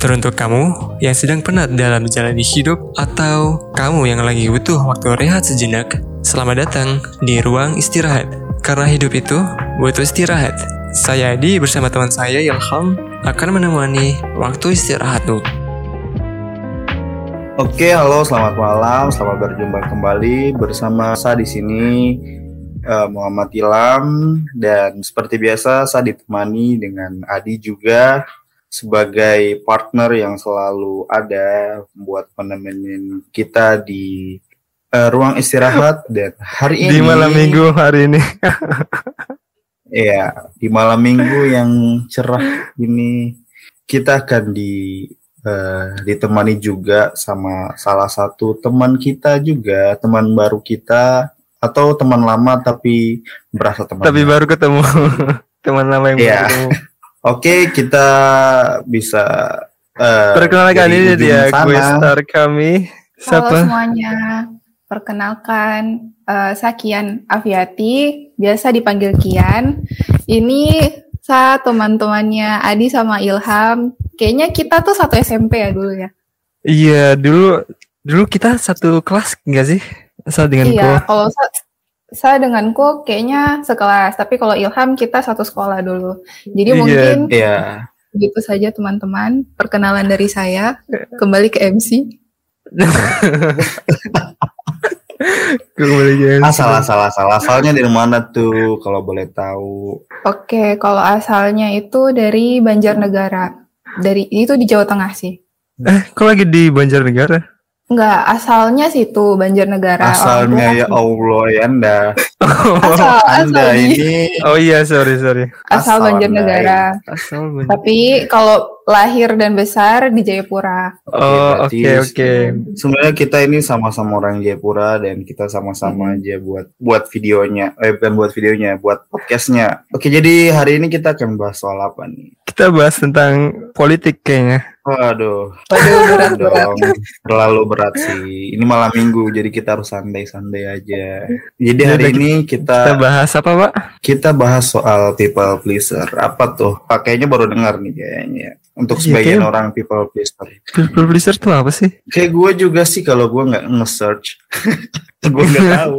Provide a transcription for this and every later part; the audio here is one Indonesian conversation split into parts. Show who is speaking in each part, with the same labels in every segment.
Speaker 1: Teruntuk kamu yang sedang penat dalam menjalani hidup atau kamu yang lagi butuh waktu rehat sejenak, selamat datang di ruang istirahat. Karena hidup itu butuh istirahat. Saya Adi bersama teman saya Ilham akan menemani waktu istirahatmu.
Speaker 2: Oke, halo, selamat malam, selamat berjumpa kembali bersama saya di sini uh, Muhammad Ilham dan seperti biasa saya ditemani dengan Adi juga sebagai partner yang selalu ada buat menemenin kita di uh, ruang istirahat dan hari ini
Speaker 1: di malam minggu hari ini.
Speaker 2: Ya di malam minggu yang cerah ini kita akan di uh, ditemani juga sama salah satu teman kita juga teman baru kita atau teman lama tapi berasa teman
Speaker 1: tapi baru ketemu. Teman lama yang yeah. baru ketemu
Speaker 2: Oke, kita bisa
Speaker 1: uh, perkenalkan ini dia gue star kami.
Speaker 3: Siapa? Halo semuanya. Perkenalkan uh, Sakian Aviati, biasa dipanggil Kian. Ini saya teman-temannya Adi sama Ilham. Kayaknya kita tuh satu SMP ya dulu ya.
Speaker 1: Iya, dulu dulu kita satu kelas enggak sih?
Speaker 3: Asal dengan Iya, kalau saya denganku kayaknya sekelas, tapi kalau Ilham kita satu sekolah dulu. Jadi yeah, mungkin
Speaker 2: yeah.
Speaker 3: gitu saja teman-teman. Perkenalan dari saya. Kembali ke MC.
Speaker 2: Kembali ke MC. Asal asal asal asalnya dari mana tuh kalau boleh tahu?
Speaker 3: Oke, kalau asalnya itu dari Banjarnegara. Dari itu di Jawa Tengah sih.
Speaker 1: Eh, kok lagi di Banjarnegara?
Speaker 3: Enggak, asalnya situ Banjarnegara.
Speaker 2: Asalnya ya Allah ya Anda.
Speaker 3: Asal,
Speaker 2: anda asal ini.
Speaker 1: Oh iya, sorry sorry.
Speaker 3: Asal, asal Banjarnegara. Asal Banjarnegara. Tapi kalau lahir dan besar di Jayapura.
Speaker 1: Oh, oke oke. Okay,
Speaker 2: Sebenarnya kita ini sama-sama orang Jayapura dan kita sama-sama hmm. aja buat buat videonya, eh bukan buat videonya, buat podcastnya. Oke, jadi hari ini kita akan bahas soal apa nih?
Speaker 1: Kita bahas tentang politik kayaknya.
Speaker 2: Waduh. Waduh, berat dong. Terlalu berat sih. Ini malam minggu, jadi kita harus santai-santai aja. Jadi hari ini kita
Speaker 1: kita bahas apa, Pak?
Speaker 2: Kita bahas soal people pleaser. Apa tuh? Pakainya baru dengar nih kayaknya untuk iya, sebagian kayak, orang people pleaser.
Speaker 1: People pleaser tuh apa sih?
Speaker 2: Kayak gue juga sih kalau gue nggak nge-search, gue nggak tahu.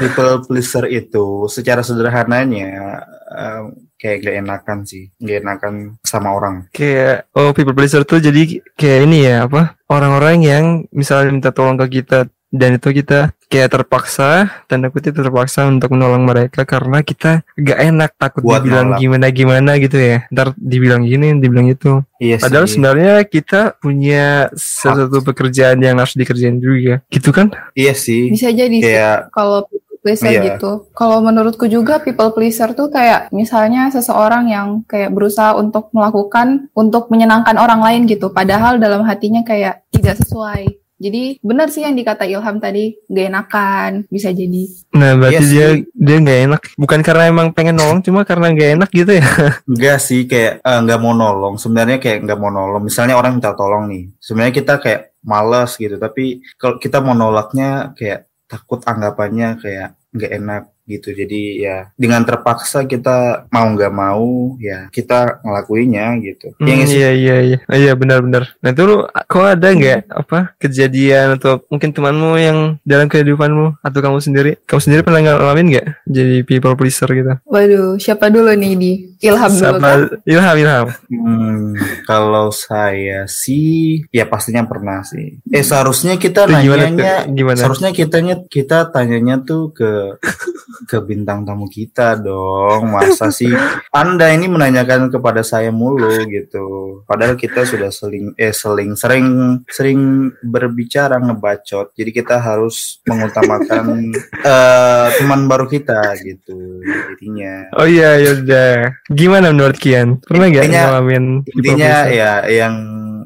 Speaker 2: people pleaser itu secara sederhananya um, kayak gak enakan sih, gak enakan sama orang.
Speaker 1: Kayak oh people pleaser tuh jadi kayak ini ya apa? Orang-orang yang misalnya minta tolong ke kita dan itu kita kayak terpaksa tanda kutip terpaksa untuk menolong mereka karena kita gak enak takut Buat dibilang gimana gimana gitu ya ntar dibilang gini dibilang itu iya padahal sih. sebenarnya kita punya sesuatu pekerjaan yang harus dikerjain juga gitu kan
Speaker 2: iya sih
Speaker 3: bisa jadi kayak... kalau pleaser iya. gitu. Kalau menurutku juga people pleaser tuh kayak misalnya seseorang yang kayak berusaha untuk melakukan untuk menyenangkan orang lain gitu, padahal dalam hatinya kayak tidak sesuai. Jadi benar sih yang dikata Ilham tadi, gak enakan, bisa jadi.
Speaker 1: Nah berarti yes, iya dia dia gak enak, bukan karena emang pengen nolong, cuma karena gak enak gitu ya?
Speaker 2: Enggak sih, kayak uh, nggak mau nolong. Sebenarnya kayak nggak mau nolong. Misalnya orang minta tolong nih, sebenarnya kita kayak males gitu. Tapi kalau kita mau nolaknya kayak takut anggapannya kayak nggak enak gitu. Jadi ya dengan terpaksa kita mau nggak mau ya kita ngelakuinnya gitu.
Speaker 1: Hmm, ya, iya iya iya. Oh, iya benar-benar nah itu lu kok ada nggak hmm. apa kejadian atau mungkin temanmu yang dalam kehidupanmu atau kamu sendiri kamu sendiri pernah ngalamin nggak jadi people pleaser gitu?
Speaker 3: Waduh siapa dulu nih di? Ilham dulu kan?
Speaker 1: Ilham Ilham.
Speaker 2: Hmm, kalau saya sih ya pastinya pernah sih. Eh seharusnya kita nanya gimana, seharusnya kitanya kita tanyanya tuh ke ke bintang tamu kita dong. Masa sih Anda ini menanyakan kepada saya mulu gitu. Padahal kita sudah seling eh seling sering sering berbicara ngebacot. Jadi kita harus mengutamakan uh, teman baru kita gitu. Jadinya.
Speaker 1: Oh iya ya udah. Gimana menurut Kian? Pernah gak ngalamin
Speaker 2: intinya ya yang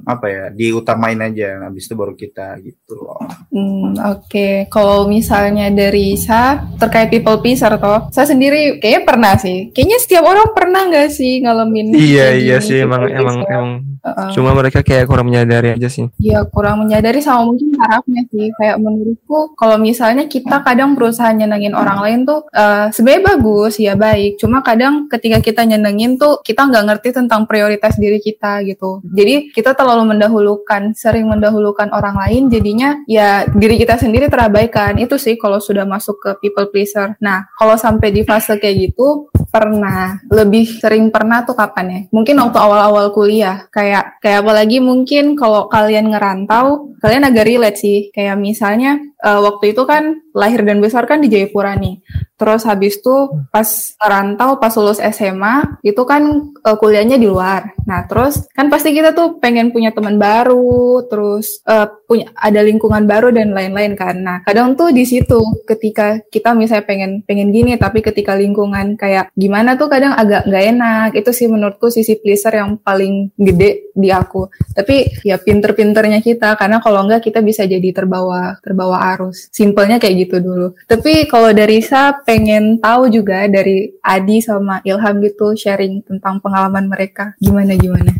Speaker 2: apa ya diutamain aja habis itu baru kita gitu loh.
Speaker 3: Hmm, oke. Okay. Kalau misalnya dari saya terkait people pleaser toh, saya sendiri kayaknya pernah sih. Kayaknya setiap orang pernah nggak sih ngalamin
Speaker 1: Iya iya sih emang emang emang Uh, Cuma mereka kayak kurang menyadari aja sih.
Speaker 3: Iya kurang menyadari sama mungkin harapnya sih. Kayak menurutku kalau misalnya kita kadang berusaha nyenengin orang lain tuh uh, sebenarnya bagus ya baik. Cuma kadang ketika kita nyenengin tuh kita nggak ngerti tentang prioritas diri kita gitu. Jadi kita terlalu mendahulukan, sering mendahulukan orang lain. Jadinya ya diri kita sendiri terabaikan. Itu sih kalau sudah masuk ke people pleaser. Nah kalau sampai di fase kayak gitu pernah lebih sering pernah tuh kapan ya? Mungkin waktu awal-awal kuliah kayak kayak apalagi mungkin kalau kalian ngerantau kalian agak relate sih. Kayak misalnya uh, waktu itu kan lahir dan besar kan di Jayapura nih Terus habis itu pas rantau, pas lulus SMA, itu kan uh, kuliahnya di luar. Nah, terus kan pasti kita tuh pengen punya teman baru, terus uh, punya ada lingkungan baru dan lain-lain kan. Nah, kadang tuh di situ ketika kita misalnya pengen pengen gini, tapi ketika lingkungan kayak gimana tuh kadang agak nggak enak. Itu sih menurutku sisi pleaser yang paling gede di aku. Tapi ya pinter-pinternya kita, karena kalau enggak kita bisa jadi terbawa terbawa arus. Simpelnya kayak gitu dulu. Tapi kalau dari Sa pengen tahu juga dari Adi sama Ilham gitu sharing tentang pengalaman mereka gimana gimana.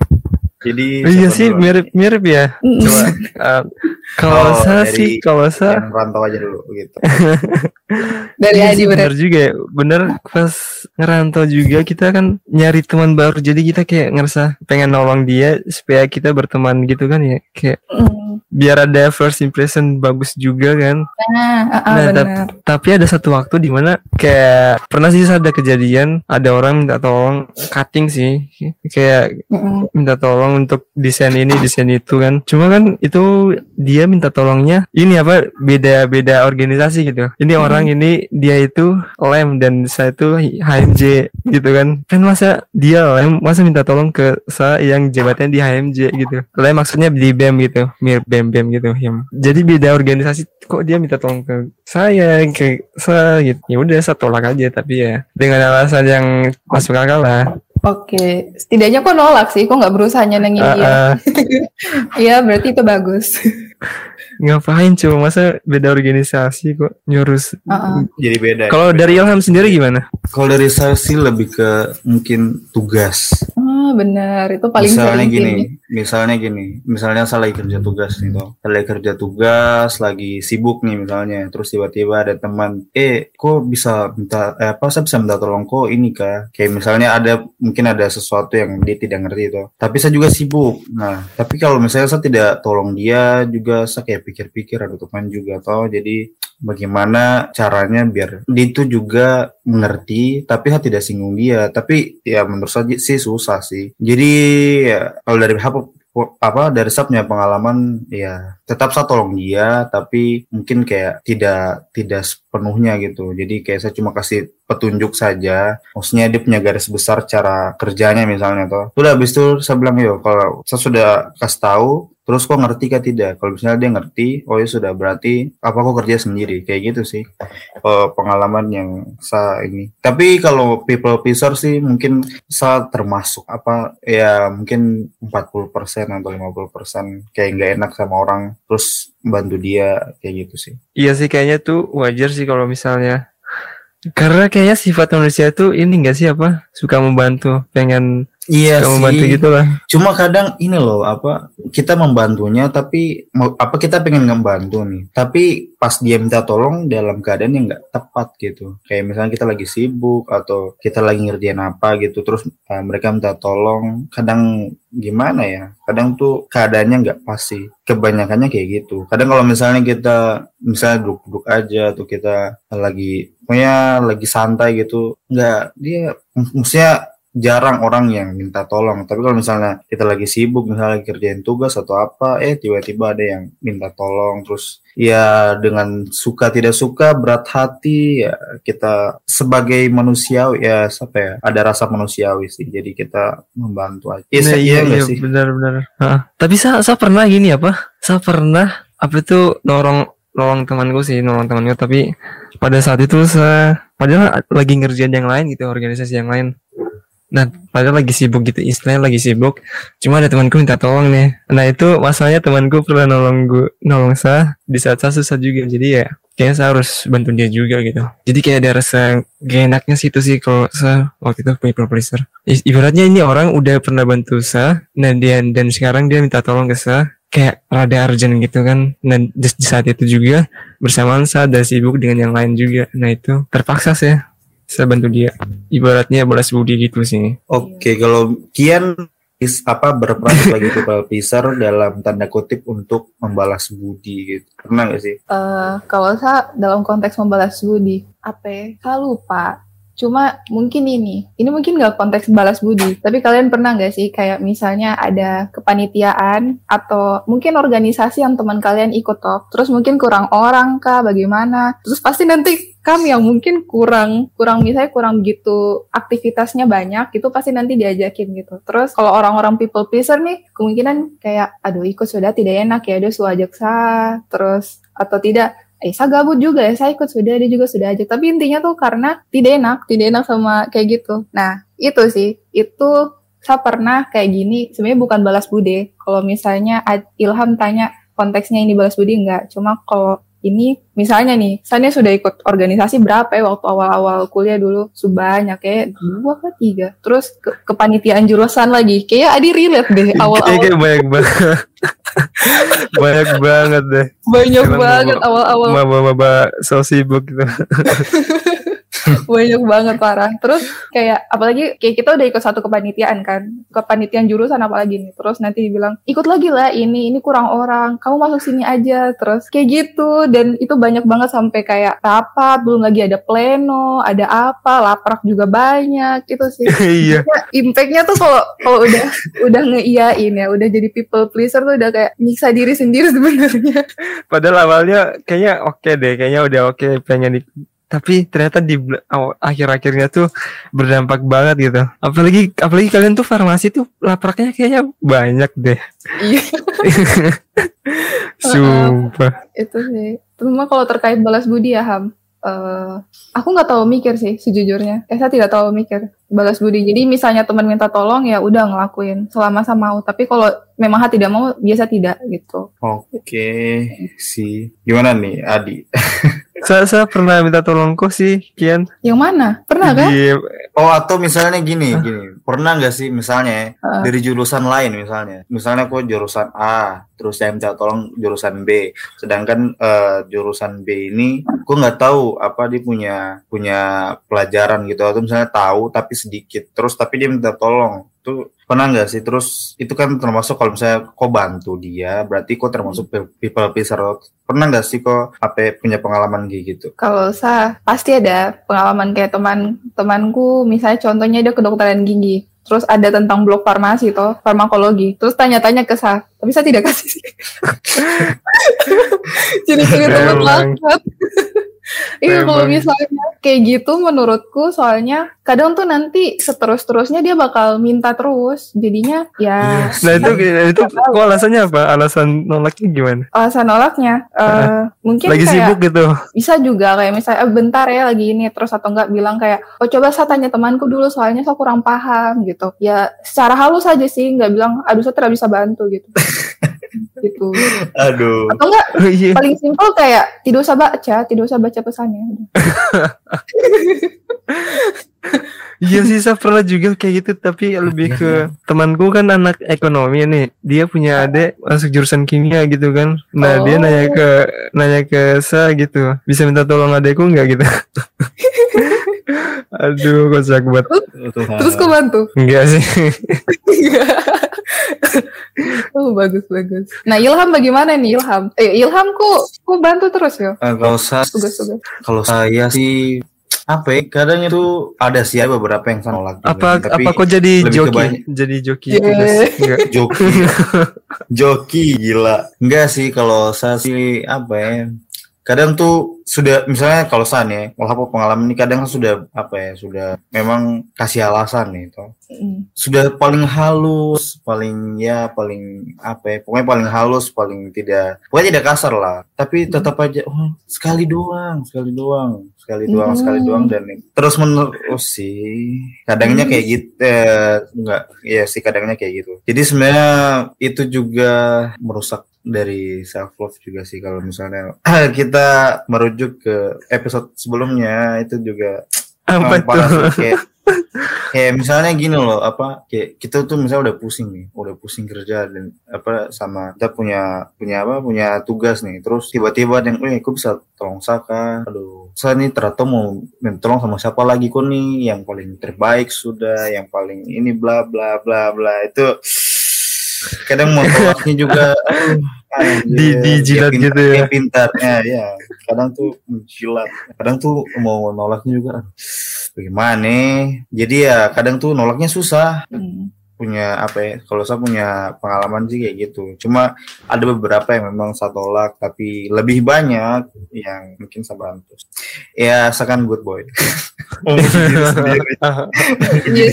Speaker 1: Jadi oh, iya sih mirip-mirip ya. Coba uh, kalau oh, saya sih kalau saya
Speaker 2: rantau aja dulu gitu.
Speaker 1: dari iya Adi bener juga ya. Bener pas ngerantau juga kita kan nyari teman baru jadi kita kayak ngerasa pengen nolong dia supaya kita berteman gitu kan ya. Kayak mm biar ada first impression bagus juga kan.
Speaker 3: Nah, uh, uh, nah
Speaker 1: tapi ada satu waktu di mana kayak pernah sih ada kejadian ada orang minta tolong cutting sih, kayak uh -uh. minta tolong untuk desain ini desain itu kan. Cuma kan itu dia minta tolongnya ini apa beda-beda organisasi gitu. Ini -huh. orang ini dia itu lem dan saya itu HMJ gitu kan. Kan masa dia lem masa minta tolong ke saya yang jabatannya di HMJ gitu. Lem maksudnya di BEM gitu, mirip BEM bem gitu ya jadi beda organisasi kok dia minta tolong ke saya ke saya gitu. Ya udah saya tolak aja tapi ya dengan alasan yang masuk akal lah.
Speaker 3: Oke, setidaknya kok nolak sih, kok nggak berusaha nyenengin uh, dia. Iya, berarti itu bagus.
Speaker 1: ngapain coba masa beda organisasi kok nyurus uh -uh.
Speaker 2: jadi beda.
Speaker 1: Kalau dari Ilham sendiri gimana?
Speaker 2: Kalau dari saya sih lebih ke mungkin tugas
Speaker 3: oh benar. Itu paling
Speaker 2: misalnya gini ini. misalnya gini misalnya saya lagi kerja tugas nih toh. Saya lagi kerja tugas lagi sibuk nih misalnya. Terus tiba-tiba ada teman eh kok bisa minta eh, apa saya bisa minta tolong kok ini kah kayak misalnya ada mungkin ada sesuatu yang dia tidak ngerti itu tapi saya juga sibuk. Nah tapi kalau misalnya saya tidak tolong dia juga saya kayak pikir-pikir ada teman juga toh. Jadi bagaimana caranya biar dia itu juga mengerti tapi saya tidak singgung dia. Tapi ya menurut saya sih susah sih. Jadi ya, kalau dari apa apa dari saya punya pengalaman ya tetap saya tolong dia tapi mungkin kayak tidak tidak sepenuhnya gitu. Jadi kayak saya cuma kasih petunjuk saja. Maksudnya dia punya garis besar cara kerjanya misalnya tuh udah habis itu saya bilang yo kalau saya sudah kasih tahu terus kok ngerti kah tidak? Kalau misalnya dia ngerti oh ya sudah berarti apa kok kerja sendiri? Kayak gitu sih uh, pengalaman yang saya ini. Tapi kalau people pleaser sih mungkin saya termasuk apa ya mungkin 40% atau 50% kayak nggak enak sama orang terus bantu dia kayak gitu sih.
Speaker 1: Iya sih kayaknya tuh wajar sih kalau misalnya. Karena kayaknya sifat manusia tuh ini enggak sih apa? Suka membantu pengen
Speaker 2: Iya sih. Membantu gitu lah. Cuma kadang ini loh apa kita membantunya tapi apa kita pengen ngebantu nih. Tapi pas dia minta tolong dalam keadaan yang nggak tepat gitu. Kayak misalnya kita lagi sibuk atau kita lagi ngerjain apa gitu terus uh, mereka minta tolong. Kadang gimana ya? Kadang tuh keadaannya nggak pasti. Kebanyakannya kayak gitu. Kadang kalau misalnya kita misalnya duduk-duduk aja atau kita lagi pokoknya lagi santai gitu nggak dia maksudnya jarang orang yang minta tolong. Tapi kalau misalnya kita lagi sibuk, misalnya lagi kerjain tugas atau apa, eh tiba-tiba ada yang minta tolong, terus ya dengan suka tidak suka, berat hati, ya kita sebagai manusia ya siapa ya, ada rasa manusiawi sih. Jadi kita membantu aja.
Speaker 1: Iya, nah, iya, iya, sih? benar-benar. Tapi saya, saya pernah gini apa? Saya pernah apa itu nolong nolong temanku sih, nolong temanku. Tapi pada saat itu saya padahal lagi ngerjain yang lain gitu, organisasi yang lain Nah, padahal lagi sibuk gitu, istilahnya lagi sibuk. Cuma ada temanku minta tolong nih. Nah, itu masalahnya temanku pernah nolong gue, nolong saya di saat saya susah juga. Jadi ya, kayaknya saya harus bantu dia juga gitu jadi kayak ada rasa gak enaknya sih itu sih kalau saya waktu itu people pleaser ibaratnya ini orang udah pernah bantu saya nah dia dan sekarang dia minta tolong ke saya kayak rada urgent gitu kan dan di saat itu juga bersamaan saya ada sibuk dengan yang lain juga nah itu terpaksa saya saya bantu dia ibaratnya balas budi gitu sih
Speaker 2: oke okay, kalau Kian is, apa berperan sebagai people pleaser dalam tanda kutip untuk membalas budi gitu pernah gak sih?
Speaker 3: Uh, kalau saya dalam konteks membalas budi apa? Ya? Saya lupa. Cuma mungkin ini, ini mungkin nggak konteks balas budi, tapi kalian pernah nggak sih kayak misalnya ada kepanitiaan atau mungkin organisasi yang teman kalian ikut toh, terus mungkin kurang orang kah, bagaimana, terus pasti nanti kami yang mungkin kurang, kurang misalnya kurang begitu aktivitasnya banyak, itu pasti nanti diajakin gitu. Terus kalau orang-orang people pleaser nih, kemungkinan kayak, aduh ikut sudah tidak enak ya, dia sudah ajak saya, terus atau tidak eh saya gabut juga ya saya ikut sudah dia juga sudah aja. Tapi intinya tuh karena tidak enak tidak enak sama kayak gitu. Nah itu sih. Itu saya pernah kayak gini sebenarnya bukan balas budi. Kalau misalnya Ilham tanya konteksnya ini balas budi enggak cuma kalau ini misalnya nih, saya sudah ikut organisasi berapa ya waktu awal-awal kuliah dulu, sebanyak kayak dua atau tiga. Terus ke kepanitiaan jurusan lagi, kayak Adi relate deh awal-awal.
Speaker 1: Kayak banyak banget. banyak banget deh.
Speaker 3: Banyak banget awal-awal.
Speaker 1: Maba-maba so sibuk gitu.
Speaker 3: banyak banget parah. Terus kayak apalagi kayak kita udah ikut satu kepanitiaan kan. Kepanitiaan jurusan apalagi nih. Terus nanti dibilang ikut lagi lah ini ini kurang orang. Kamu masuk sini aja. Terus kayak gitu. Dan itu banyak banget sampai kayak rapat belum lagi ada pleno ada apa laprak juga banyak. Itu sih.
Speaker 1: Iya.
Speaker 3: Impactnya tuh kalau kalau udah udah ngeiyain ya udah jadi people pleaser tuh udah kayak nyiksa diri sendiri sebenarnya.
Speaker 1: Padahal awalnya kayaknya oke okay deh kayaknya udah oke okay, pengen tapi ternyata di akhir-akhirnya tuh berdampak banget gitu. Apalagi apalagi kalian tuh farmasi tuh lapraknya kayaknya banyak deh.
Speaker 3: Iya.
Speaker 1: Sumpah.
Speaker 3: itu sih. Cuma kalau terkait balas budi ya Ham. Uh, aku nggak tahu mikir sih sejujurnya. Eh saya tidak tahu mikir balas budi. Jadi misalnya teman minta tolong ya udah ngelakuin selama saya mau. Tapi kalau memang hati tidak mau biasa tidak gitu.
Speaker 2: Oke okay. sih. Gimana nih Adi?
Speaker 1: saya, saya pernah minta tolong kok sih, Kian.
Speaker 3: Yang mana? Pernah kan?
Speaker 2: Oh atau misalnya gini, huh? gini. Pernah nggak sih misalnya uh. dari jurusan lain misalnya, misalnya kok jurusan A, terus saya minta tolong jurusan B, sedangkan uh, jurusan B ini, kok nggak tahu apa dia punya punya pelajaran gitu atau misalnya tahu tapi sedikit, terus tapi dia minta tolong itu pernah nggak sih? Terus itu kan termasuk kalau misalnya kok bantu dia berarti kok termasuk people pleaser. Pernah nggak sih kok apa punya pengalaman gitu?
Speaker 3: Kalau saya pasti ada pengalaman kayak teman temanku. Misalnya contohnya dia kedokteran gigi terus ada tentang blok farmasi toh farmakologi. Terus tanya-tanya ke saya tapi saya tidak kasih jadi jadi teman banget. Iya kalau misalnya kayak gitu menurutku soalnya kadang tuh nanti seterus-terusnya dia bakal minta terus. Jadinya ya
Speaker 1: yes. nah itu itu kok alasannya apa? Alasan nolaknya gimana?
Speaker 3: Alasan nolaknya uh, mungkin
Speaker 1: lagi kayak, sibuk gitu.
Speaker 3: bisa juga kayak misalnya eh, bentar ya lagi ini terus atau enggak bilang kayak oh coba saya tanya temanku dulu soalnya saya kurang paham gitu ya secara halus aja sih nggak bilang aduh saya tidak bisa bantu gitu gitu.
Speaker 2: Aduh.
Speaker 3: Atau enggak oh, iya. paling simpel kayak tidak usah baca, tidak usah baca pesannya.
Speaker 1: Iya sih saya pernah juga kayak gitu tapi lebih ke temanku kan anak ekonomi nih dia punya adik masuk jurusan kimia gitu kan nah oh. dia nanya ke nanya ke saya gitu bisa minta tolong adekku nggak gitu aduh kocak banget.
Speaker 3: Terus? Kau bantu?
Speaker 1: Enggak sih.
Speaker 3: Oh bagus bagus. Nah Ilham bagaimana nih Ilham? Eh Ilham kok kok bantu terus ya?
Speaker 2: Uh, kalau saya kalau saya sih apa ya kadang itu ada sih ada beberapa yang sana lagi
Speaker 1: apa tapi apa kok jadi joki? jadi joki
Speaker 2: yeah. joki. Joki gila. Enggak sih kalau saya sih apa ya kadang tuh sudah misalnya kalau san ya kalau pengalaman ini kadang sudah apa ya sudah memang kasih alasan nih toh mm. sudah paling halus paling ya paling apa ya pokoknya paling halus paling tidak pokoknya tidak kasar lah tapi tetap aja oh sekali doang sekali doang sekali doang mm. sekali doang dan terus menerus sih kadangnya mm. kayak gitu eh, enggak ya sih kadangnya kayak gitu jadi sebenarnya itu juga merusak dari self love juga sih kalau misalnya. Kita merujuk ke episode sebelumnya itu juga
Speaker 1: apa tuh?
Speaker 2: Kayak, kayak misalnya gini loh apa kayak kita tuh misalnya udah pusing nih udah pusing kerja dan apa sama kita punya punya apa punya tugas nih terus tiba-tiba yang eh aku bisa tolong Saka aduh. Saya nih ternyata mau minta tolong sama siapa lagi kok nih yang paling terbaik sudah yang paling ini bla bla bla bla itu kadang mau tolaknya juga
Speaker 1: aduh, di di jilat
Speaker 2: ya,
Speaker 1: gitu ya.
Speaker 2: pintarnya ya kadang tuh menjilat kadang tuh mau nolaknya juga bagaimana jadi ya kadang tuh nolaknya susah. Hmm. Punya apa ya kalau saya punya pengalaman sih kayak gitu. Cuma ada beberapa yang memang saya tolak tapi lebih banyak yang mungkin saya bantu. Ya seakan good boy.
Speaker 3: Iya,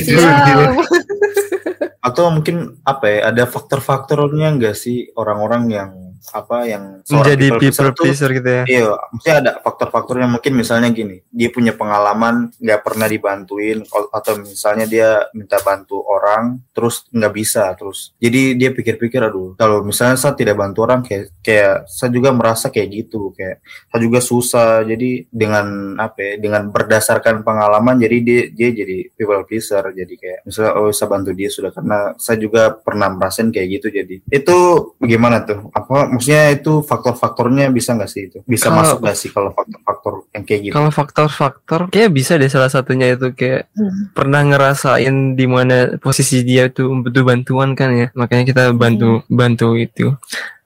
Speaker 2: atau mungkin apa ya ada faktor-faktornya enggak sih orang-orang yang apa yang
Speaker 1: menjadi people pleaser gitu ya?
Speaker 2: iya maksudnya ada faktor-faktornya mungkin misalnya gini dia punya pengalaman nggak pernah dibantuin atau misalnya dia minta bantu orang terus nggak bisa terus jadi dia pikir-pikir aduh kalau misalnya saya tidak bantu orang kayak kayak saya juga merasa kayak gitu kayak saya juga susah. Jadi dengan apa ya dengan berdasarkan pengalaman jadi dia dia jadi people pleaser. Jadi kayak misalnya oh saya bantu dia sudah karena saya juga pernah merasain kayak gitu. Jadi itu bagaimana tuh? Apa maksudnya itu faktor-faktornya bisa nggak sih itu bisa kalau, masuk nggak sih kalau faktor-faktor yang kayak gitu
Speaker 1: kalau faktor-faktor kayak bisa deh salah satunya itu kayak hmm. pernah ngerasain di mana posisi dia tuh butuh bantuan kan ya makanya kita bantu hmm. bantu itu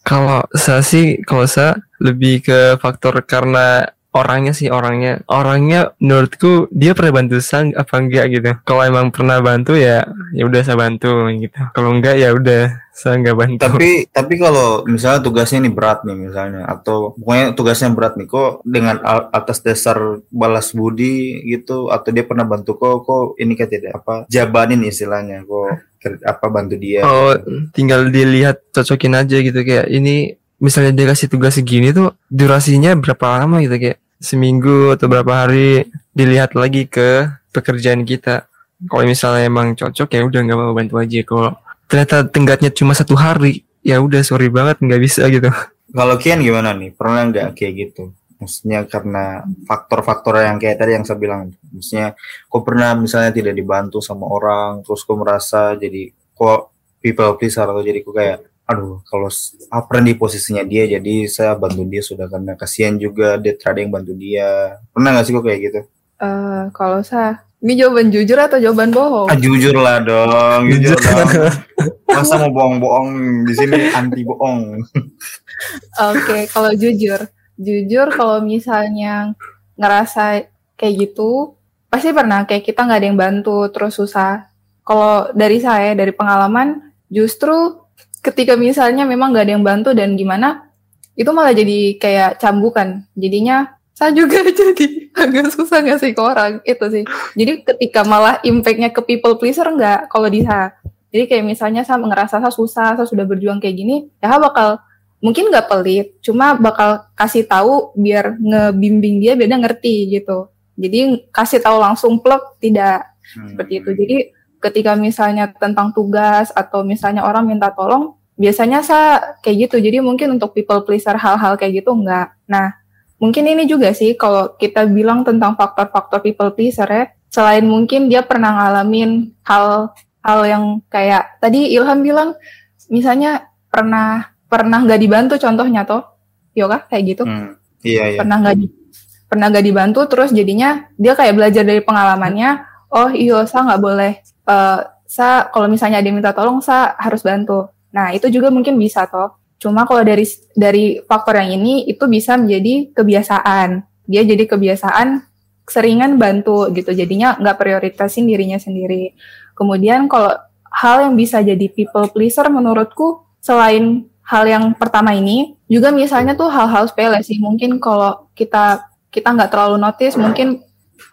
Speaker 1: kalau saya sih kalau saya lebih ke faktor karena orangnya sih orangnya. Orangnya menurutku dia pernah bantu sang apa enggak gitu. Kalau emang pernah bantu ya ya udah saya bantu gitu. Kalau enggak ya udah saya nggak bantu.
Speaker 2: Tapi tapi kalau misalnya tugasnya ini berat nih misalnya atau pokoknya tugasnya berat nih kok dengan atas dasar balas budi gitu atau dia pernah bantu kok kok ini kan tidak apa jabanin istilahnya kok apa bantu dia.
Speaker 1: Oh tinggal dilihat cocokin aja gitu kayak ini misalnya dia kasih tugas segini tuh durasinya berapa lama gitu kayak seminggu atau berapa hari dilihat lagi ke pekerjaan kita. Kalau misalnya emang cocok ya udah nggak mau bantu aja. Kalau ternyata tenggatnya cuma satu hari ya udah sorry banget nggak bisa gitu.
Speaker 2: Kalau Kian gimana nih? Pernah nggak kayak gitu? Maksudnya karena faktor-faktor yang kayak tadi yang saya bilang maksudnya kok pernah misalnya tidak dibantu sama orang terus kok merasa jadi kok people pleaser atau jadi kok kayak aduh kalau apa di posisinya dia jadi saya bantu dia sudah karena kasihan juga dia ada yang bantu dia. Pernah nggak sih kok kayak gitu?
Speaker 3: Uh, kalau saya ini jawaban jujur atau jawaban bohong?
Speaker 2: Ah, jujur lah dong jujur dong. Masa mau bohong-bohong di sini anti bohong.
Speaker 3: Oke okay, kalau jujur. Jujur kalau misalnya ngerasa kayak gitu pasti pernah kayak kita nggak ada yang bantu terus susah. Kalau dari saya dari pengalaman justru ketika misalnya memang gak ada yang bantu dan gimana, itu malah jadi kayak cambukan. Jadinya saya juga jadi agak susah ngasih ke orang itu sih. Jadi ketika malah impactnya ke people pleaser enggak kalau di saya. Jadi kayak misalnya saya ngerasa saya susah, saya sudah berjuang kayak gini, ya bakal mungkin nggak pelit, cuma bakal kasih tahu biar ngebimbing dia biar dia ngerti gitu. Jadi kasih tahu langsung plug tidak hmm. seperti itu. Jadi ketika misalnya tentang tugas atau misalnya orang minta tolong, biasanya saya kayak gitu. Jadi mungkin untuk people pleaser hal-hal kayak gitu enggak. Nah mungkin ini juga sih kalau kita bilang tentang faktor-faktor people pleaser ya selain mungkin dia pernah ngalamin hal hal yang kayak tadi Ilham bilang misalnya pernah pernah nggak dibantu contohnya toh? Yoga kayak gitu. Hmm,
Speaker 2: iya, iya.
Speaker 3: pernah nggak pernah nggak dibantu terus jadinya dia kayak belajar dari pengalamannya oh iya saya nggak boleh uh, saya kalau misalnya dia minta tolong saya harus bantu Nah, itu juga mungkin bisa toh. Cuma kalau dari dari faktor yang ini itu bisa menjadi kebiasaan. Dia jadi kebiasaan seringan bantu gitu. Jadinya nggak prioritasin dirinya sendiri. Kemudian kalau hal yang bisa jadi people pleaser menurutku selain hal yang pertama ini juga misalnya tuh hal-hal sepele sih. Mungkin kalau kita kita nggak terlalu notice mungkin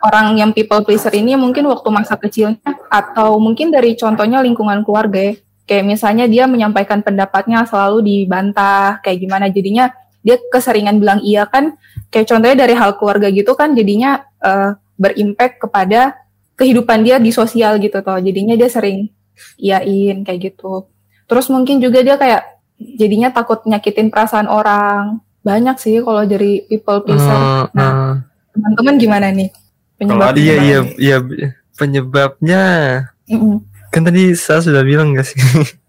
Speaker 3: orang yang people pleaser ini mungkin waktu masa kecilnya atau mungkin dari contohnya lingkungan keluarga ya kayak misalnya dia menyampaikan pendapatnya selalu dibantah kayak gimana. Jadinya dia keseringan bilang iya kan. Kayak contohnya dari hal keluarga gitu kan jadinya uh, berimpact kepada kehidupan dia di sosial gitu toh. Jadinya dia sering iyain kayak gitu. Terus mungkin juga dia kayak jadinya takut nyakitin perasaan orang. Banyak sih kalau dari people pleaser. Uh, nah uh. teman-teman gimana nih?
Speaker 1: Penyebabnya iya iya iya penyebabnya. Mm -mm. Kan tadi saya sudah bilang gak sih?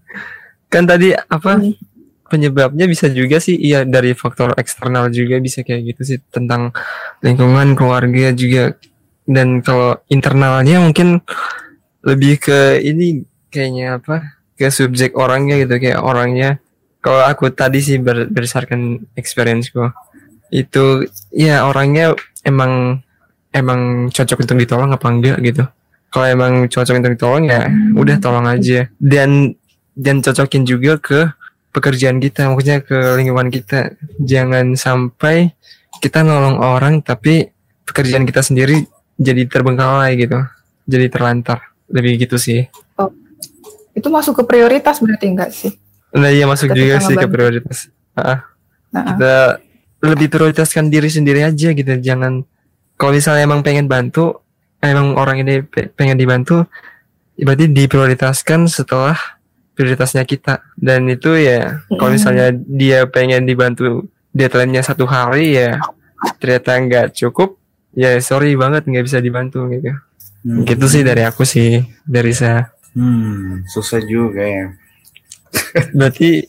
Speaker 1: Kan tadi apa mm. penyebabnya bisa juga sih iya dari faktor eksternal juga bisa kayak gitu sih tentang lingkungan keluarga juga. Dan kalau internalnya mungkin lebih ke ini kayaknya apa ke subjek orangnya gitu kayak orangnya. Kalau aku tadi sih ber, berdasarkan experienceku itu ya orangnya emang emang cocok untuk ditolong apa enggak gitu kalau emang cocok untuk ditolong ya udah tolong aja. Dan dan cocokin juga ke pekerjaan kita maksudnya ke lingkungan kita. Jangan sampai kita nolong orang tapi pekerjaan kita sendiri jadi terbengkalai gitu. Jadi terlantar. Lebih gitu sih.
Speaker 3: Oh, itu masuk ke prioritas berarti enggak sih?
Speaker 1: Nah iya masuk juga sih ke prioritas. Uh, nah, kita lebih prioritaskan diri sendiri aja gitu. Jangan kalau misalnya emang pengen bantu, emang orang ini pengen dibantu, berarti diprioritaskan setelah prioritasnya kita. Dan itu ya kalau misalnya dia pengen dibantu deadline-nya satu hari ya ternyata nggak cukup, ya sorry banget nggak bisa dibantu gitu. Hmm. Gitu sih dari aku sih dari saya.
Speaker 2: Hmm, susah juga ya
Speaker 1: berarti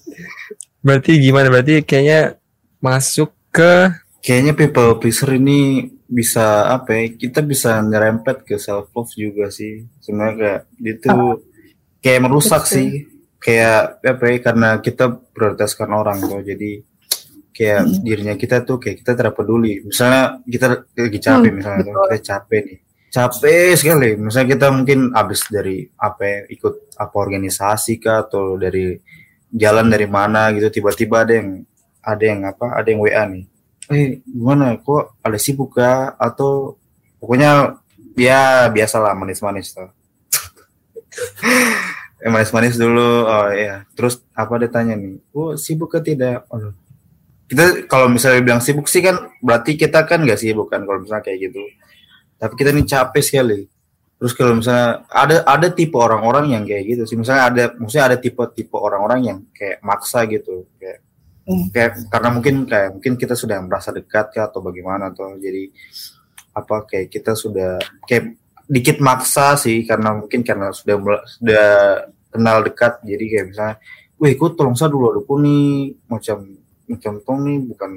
Speaker 1: berarti gimana? Berarti kayaknya masuk ke
Speaker 2: kayaknya people pleaser ini bisa apa ya? Kita bisa nyerempet ke self love juga sih. Sebenarnya kayak itu oh. kayak merusak Betul. sih. Kayak apa ya? Karena kita prioritaskan orang tuh. Jadi kayak hmm. dirinya kita tuh kayak kita tidak peduli. Misalnya kita lagi capek hmm, misalnya betul. kita capek nih capek sekali. Misalnya kita mungkin habis dari apa ya, ikut apa organisasi kah atau dari jalan dari mana gitu tiba-tiba ada yang ada yang apa ada yang WA nih. Eh gimana? Kok ada sibuk kah? Atau pokoknya ya biasalah manis-manis tuh. eh, manis-manis dulu. Oh ya terus apa dia tanya nih? Oh sibuk ke tidak? Oh, kita kalau misalnya bilang sibuk sih kan berarti kita kan gak sibuk kan kalau misalnya kayak gitu. Tapi kita ini capek sekali. Terus kalau misalnya ada ada tipe orang-orang yang kayak gitu sih. Misalnya ada maksudnya ada tipe-tipe orang-orang yang kayak maksa gitu. Kayak. Kayak karena mungkin kayak mungkin kita sudah merasa dekat ya atau bagaimana atau jadi apa kayak kita sudah kayak dikit maksa sih karena mungkin karena sudah sudah kenal dekat jadi kayak misalnya, wih, ikut tolong saya dulu aku nih macam macam tong nih bukan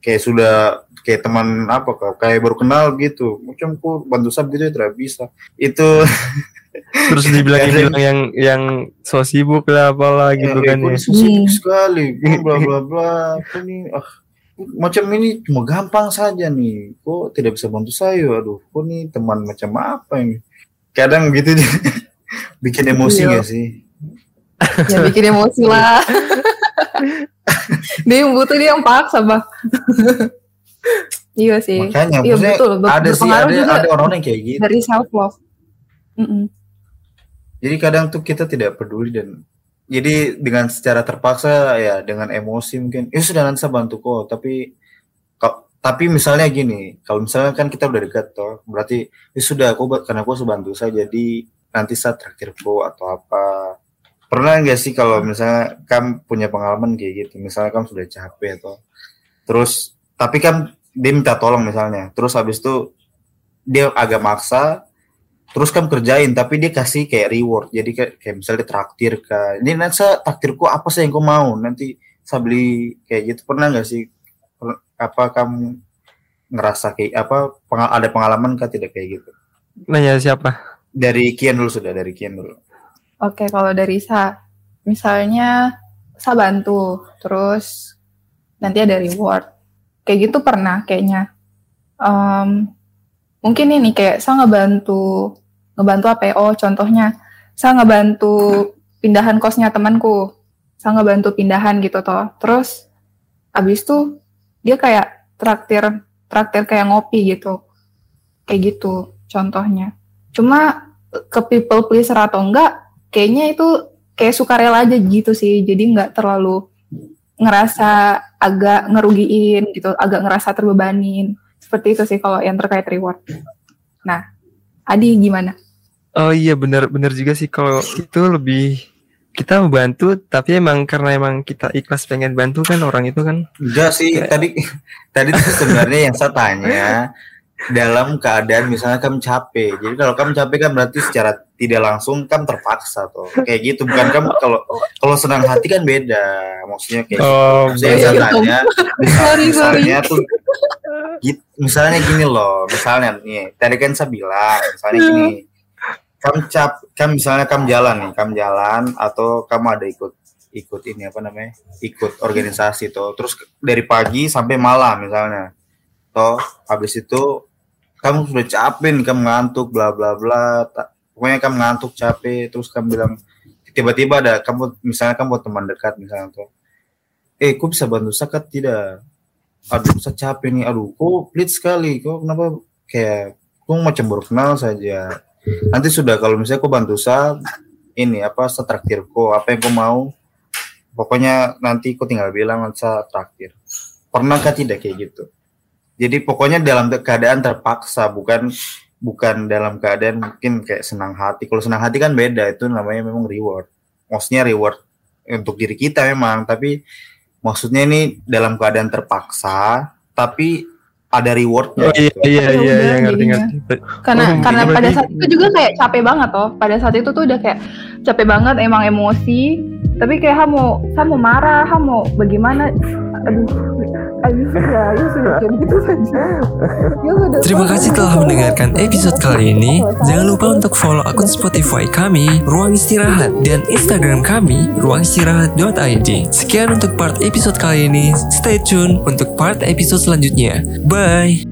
Speaker 2: kayak sudah kayak teman apa kayak baru kenal gitu. Macam ku bantu sab gitu ya tidak bisa. Itu
Speaker 1: terus dibilang bilang yang yang so sibuk lah apalah gitu ya, kan ya.
Speaker 2: sibuk hmm. sekali bla bla bla ini ah macam ini cuma gampang saja nih. Kok tidak bisa bantu saya? Aduh kok nih teman macam apa ini? Kadang gitu bikin emosi iya. gak sih?
Speaker 3: Ya bikin emosi lah. Dia yang butuh dia yang paksa bang. Iya sih.
Speaker 2: Makanya iya, betul. ada sih ada, juga ada orang yang kayak gitu.
Speaker 3: dari self love mm -mm.
Speaker 2: Jadi kadang tuh kita tidak peduli dan jadi dengan secara terpaksa ya dengan emosi mungkin ya sudah nanti saya bantu kok. Tapi tapi misalnya gini kalau misalnya kan kita udah dekat toh berarti ya sudah aku karena aku bantu saya jadi nanti saya traktir kok atau apa. Pernah nggak sih kalau misalnya kamu punya pengalaman kayak gitu misalnya kamu sudah capek atau terus tapi kan dia minta tolong misalnya terus habis itu dia agak maksa terus kamu kerjain tapi dia kasih kayak reward. Jadi kayak, kayak misalnya traktir ke ini nanti saya traktirku apa sih yang kau mau? Nanti saya beli kayak gitu. Pernah nggak sih? Apa kamu ngerasa kayak apa ada pengalaman kah tidak kayak gitu?
Speaker 1: Nanya siapa?
Speaker 2: Dari Kian dulu sudah dari Kian dulu.
Speaker 3: Oke, kalau dari Sa, misalnya Sa bantu, terus nanti ada reward. Kayak gitu pernah kayaknya. Um, mungkin ini kayak Sa ngebantu, ngebantu apa ya? Oh, contohnya Sa ngebantu pindahan kosnya temanku. Sa ngebantu pindahan gitu toh. Terus abis itu dia kayak traktir traktir kayak ngopi gitu. Kayak gitu contohnya. Cuma ke people pleaser atau enggak kayaknya itu kayak sukarela aja gitu sih jadi nggak terlalu ngerasa agak ngerugiin gitu agak ngerasa terbebanin seperti itu sih kalau yang terkait reward. Nah Adi gimana?
Speaker 1: Oh iya benar benar juga sih. Kalau itu lebih kita bantu tapi emang karena emang kita ikhlas pengen bantu kan orang itu kan.
Speaker 2: Enggak sih kayak... tadi tadi tuh sebenarnya yang saya tanya dalam keadaan misalnya kamu capek. Jadi kalau kamu capek kan berarti secara tidak langsung kamu terpaksa tuh. Kayak gitu bukan kamu kalau kalau senang hati kan beda. Maksudnya kayak oh, gitu. saya tanya misalnya, misalnya tuh gitu, misalnya gini loh misalnya nih tadi kan saya bilang misalnya gini. Kamu cap kamu misalnya kamu jalan nih kamu jalan atau kamu ada ikut ikut ini apa namanya ikut organisasi tuh terus dari pagi sampai malam misalnya toh habis itu kamu sudah capek nih kamu ngantuk bla bla bla pokoknya kamu ngantuk capek terus kamu bilang tiba-tiba ada kamu misalnya kamu buat teman dekat misalnya tuh eh kok bisa bantu sakat? Tidak aduh saya capek nih. Aduh kok pelit sekali. Kok kenapa? Kayak kok macam baru kenal saja. Nanti sudah kalau misalnya kok bantu saya ini apa setraktir kok apa yang kau mau. Pokoknya nanti kau tinggal bilang saya traktir. Pernahkah tidak kayak gitu? Jadi pokoknya dalam keadaan terpaksa bukan bukan dalam keadaan mungkin kayak senang hati. Kalau senang hati kan beda itu namanya memang reward. Maksudnya reward untuk diri kita memang, tapi maksudnya ini dalam keadaan terpaksa tapi ada rewardnya.
Speaker 1: Oh, iya, gitu. iya, iya, iya, ngerti, ngerti.
Speaker 3: Karena oh, karena pada saat itu juga kayak capek banget toh. Pada saat itu tuh udah kayak capek banget, emang emosi. Tapi kayak mau, saya mau marah, mau bagaimana? Aduh,
Speaker 4: Terima kasih telah mendengarkan episode kali ini. Jangan lupa untuk follow akun Spotify kami, Ruang Istirahat, dan Instagram kami, ruangistirahat.id. Sekian untuk part episode kali ini. Stay tune untuk part episode selanjutnya. Bye!